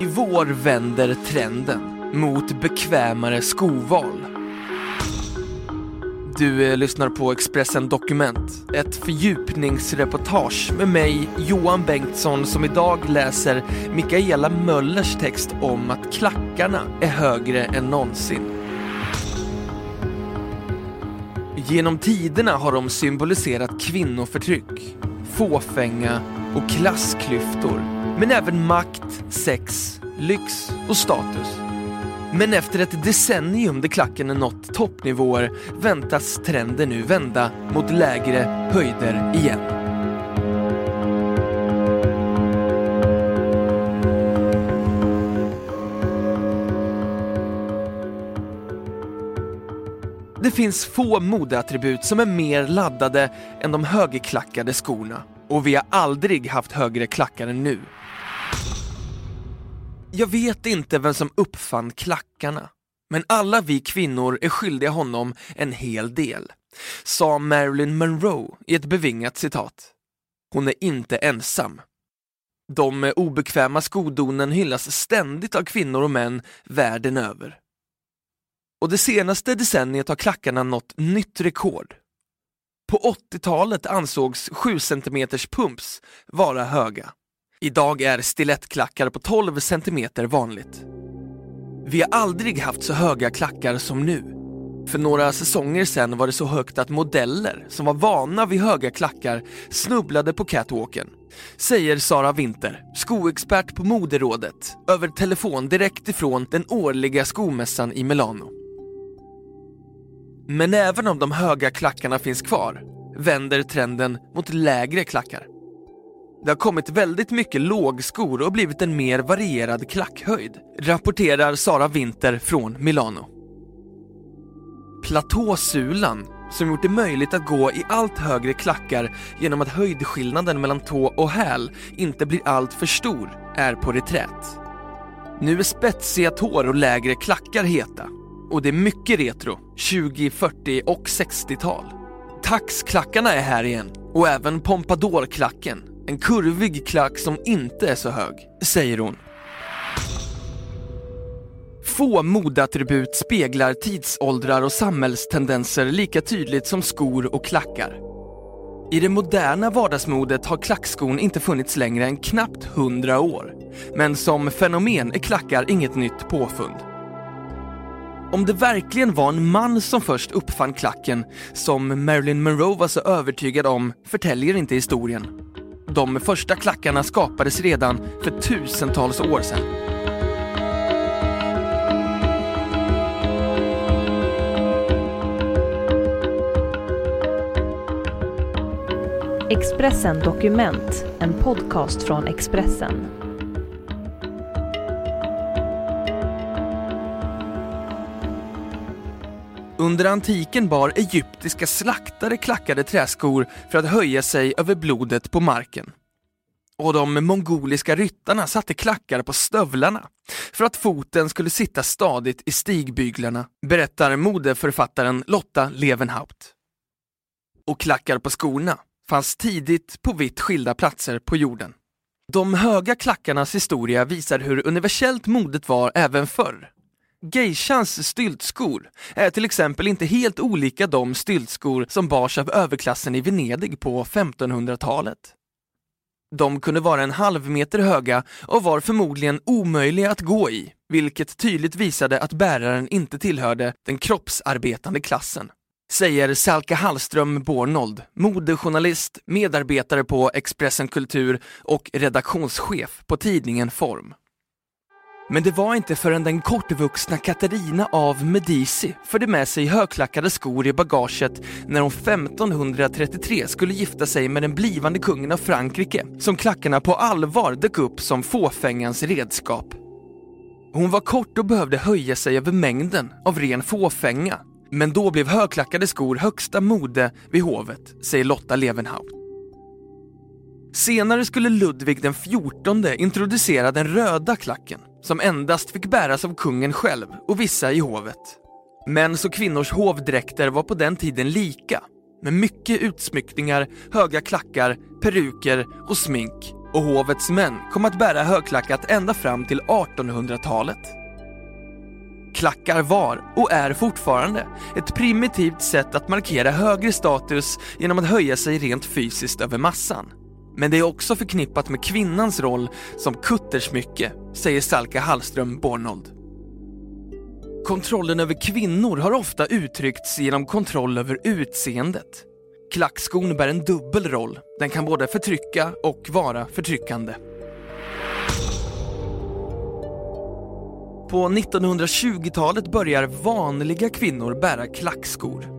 I vår vänder trenden mot bekvämare skoval. Du eh, lyssnar på Expressen Dokument, ett fördjupningsreportage med mig, Johan Bengtsson, som idag läser Mikaela Möllers text om att klackarna är högre än någonsin. Genom tiderna har de symboliserat kvinnoförtryck, fåfänga och klassklyftor, men även makt, sex, lyx och status. Men efter ett decennium där klacken nått toppnivåer väntas trenden nu vända mot lägre höjder igen. Det finns få modeattribut som är mer laddade än de högerklackade skorna. Och vi har aldrig haft högre klackar än nu. Jag vet inte vem som uppfann klackarna, men alla vi kvinnor är skyldiga honom en hel del, sa Marilyn Monroe i ett bevingat citat. Hon är inte ensam. De obekväma skodonen hyllas ständigt av kvinnor och män världen över. Och det senaste decenniet har klackarna nått nytt rekord. På 80-talet ansågs 7 cm pumps vara höga. Idag är stilettklackar på 12 cm vanligt. Vi har aldrig haft så höga klackar som nu. För några säsonger sedan var det så högt att modeller som var vana vid höga klackar snubblade på catwalken. Säger Sara Winter, skoexpert på Moderådet, över telefon direkt ifrån den årliga skomässan i Milano. Men även om de höga klackarna finns kvar vänder trenden mot lägre klackar. Det har kommit väldigt mycket lågskor och blivit en mer varierad klackhöjd, rapporterar Sara Winter från Milano. Platåsulan, som gjort det möjligt att gå i allt högre klackar genom att höjdskillnaden mellan tå och häl inte blir allt för stor, är på reträtt. Nu är spetsiga tår och lägre klackar heta och det är mycket retro, 20, 40 och 60-tal. Taxklackarna är här igen och även Pompadourklacken, en kurvig klack som inte är så hög, säger hon. Få modeattribut speglar tidsåldrar och samhällstendenser lika tydligt som skor och klackar. I det moderna vardagsmodet har klackskon inte funnits längre än knappt 100 år. Men som fenomen är klackar inget nytt påfund. Om det verkligen var en man som först uppfann klacken, som Marilyn Monroe var så övertygad om, förtäljer inte historien. De första klackarna skapades redan för tusentals år sedan. Expressen Dokument, en podcast från Expressen. Under antiken bar egyptiska slaktare klackade träskor för att höja sig över blodet på marken. Och de mongoliska ryttarna satte klackar på stövlarna för att foten skulle sitta stadigt i stigbyglarna, berättar modeförfattaren Lotta Levenhaupt. Och klackar på skorna fanns tidigt på vitt skilda platser på jorden. De höga klackarnas historia visar hur universellt modet var även förr. Geishans styltskor är till exempel inte helt olika de styltskor som bars av överklassen i Venedig på 1500-talet. De kunde vara en halv meter höga och var förmodligen omöjliga att gå i, vilket tydligt visade att bäraren inte tillhörde den kroppsarbetande klassen. Säger Salka Hallström Bornold, modejournalist, medarbetare på Expressen Kultur och redaktionschef på tidningen Form. Men det var inte förrän den kortvuxna Katarina av Medici förde med sig högklackade skor i bagaget när hon 1533 skulle gifta sig med den blivande kungen av Frankrike som klackarna på allvar dök upp som fåfängans redskap. Hon var kort och behövde höja sig över mängden av ren fåfänga. Men då blev högklackade skor högsta mode vid hovet, säger Lotta Levenhaupt. Senare skulle Ludvig den XIV introducera den röda klacken som endast fick bäras av kungen själv och vissa i hovet. Mäns och kvinnors hovdräkter var på den tiden lika, med mycket utsmyckningar, höga klackar, peruker och smink och hovets män kom att bära högklackat ända fram till 1800-talet. Klackar var, och är fortfarande, ett primitivt sätt att markera högre status genom att höja sig rent fysiskt över massan. Men det är också förknippat med kvinnans roll som kuttersmycke, säger Salka Hallström Bornold. Kontrollen över kvinnor har ofta uttryckts genom kontroll över utseendet. Klackskon bär en dubbel roll. Den kan både förtrycka och vara förtryckande. På 1920-talet börjar vanliga kvinnor bära klackskor.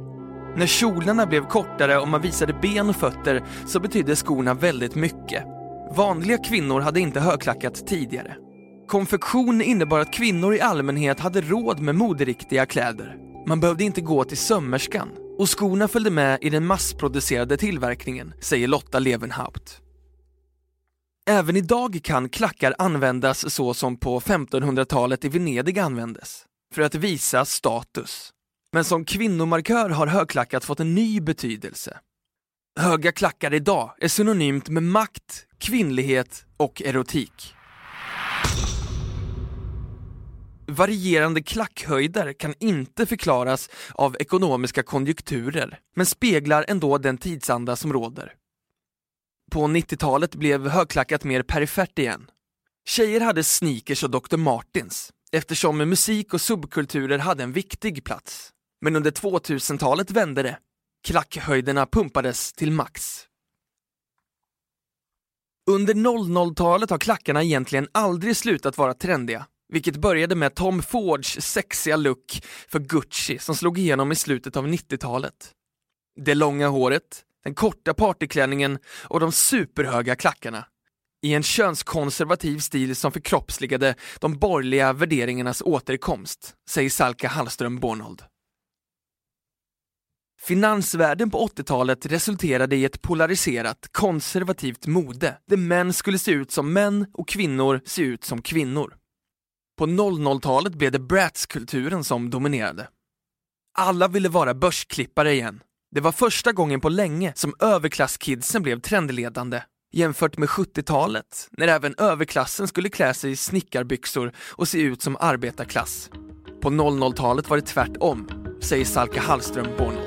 När kjolarna blev kortare och man visade ben och fötter så betydde skorna väldigt mycket. Vanliga kvinnor hade inte högklackat tidigare. Konfektion innebar att kvinnor i allmänhet hade råd med moderiktiga kläder. Man behövde inte gå till sömmerskan och skorna följde med i den massproducerade tillverkningen, säger Lotta Levenhaupt. Även idag kan klackar användas så som på 1500-talet i Venedig användes, för att visa status. Men som kvinnomarkör har högklackat fått en ny betydelse. Höga klackar idag är synonymt med makt, kvinnlighet och erotik. Varierande klackhöjder kan inte förklaras av ekonomiska konjunkturer, men speglar ändå den tidsanda som råder. På 90-talet blev högklackat mer perifert igen. Tjejer hade sneakers och Dr. Martins, eftersom musik och subkulturer hade en viktig plats. Men under 2000-talet vände det. Klackhöjderna pumpades till max. Under 00-talet har klackarna egentligen aldrig slutat vara trendiga, vilket började med Tom Fords sexiga look för Gucci som slog igenom i slutet av 90-talet. Det långa håret, den korta partyklänningen och de superhöga klackarna. I en könskonservativ stil som förkroppsligade de borgerliga värderingarnas återkomst, säger Salka Hallström Bornold. Finansvärlden på 80-talet resulterade i ett polariserat, konservativt mode där män skulle se ut som män och kvinnor se ut som kvinnor. På 00-talet blev det bratskulturen som dominerade. Alla ville vara börsklippare igen. Det var första gången på länge som överklasskidsen blev trendledande jämfört med 70-talet när även överklassen skulle klä sig i snickarbyxor och se ut som arbetarklass. På 00-talet var det tvärtom, säger Salka Hallström Bornold.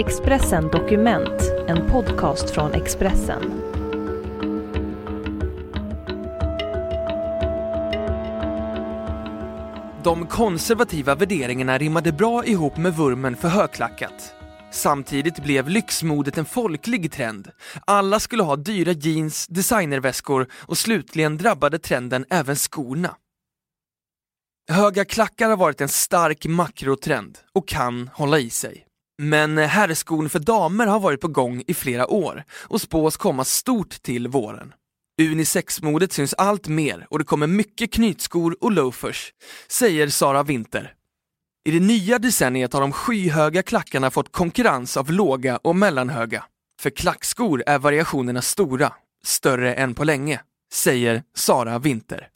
Expressen Dokument, en podcast från Expressen. De konservativa värderingarna rimmade bra ihop med vurmen för högklackat. Samtidigt blev lyxmodet en folklig trend. Alla skulle ha dyra jeans, designerväskor och slutligen drabbade trenden även skorna. Höga klackar har varit en stark makrotrend och kan hålla i sig. Men herrskon för damer har varit på gång i flera år och spås komma stort till våren. Unisexmodet syns allt mer och det kommer mycket knytskor och loafers, säger Sara Winter. I det nya decenniet har de skyhöga klackarna fått konkurrens av låga och mellanhöga. För klackskor är variationerna stora, större än på länge, säger Sara Winter.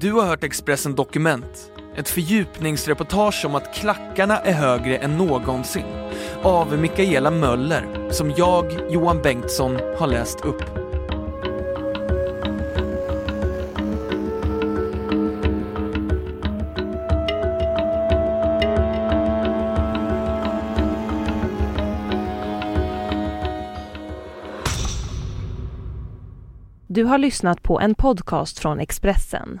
Du har hört Expressen Dokument, ett fördjupningsreportage om att klackarna är högre än någonsin av Mikaela Möller som jag, Johan Bengtsson, har läst upp. Du har lyssnat på en podcast från Expressen.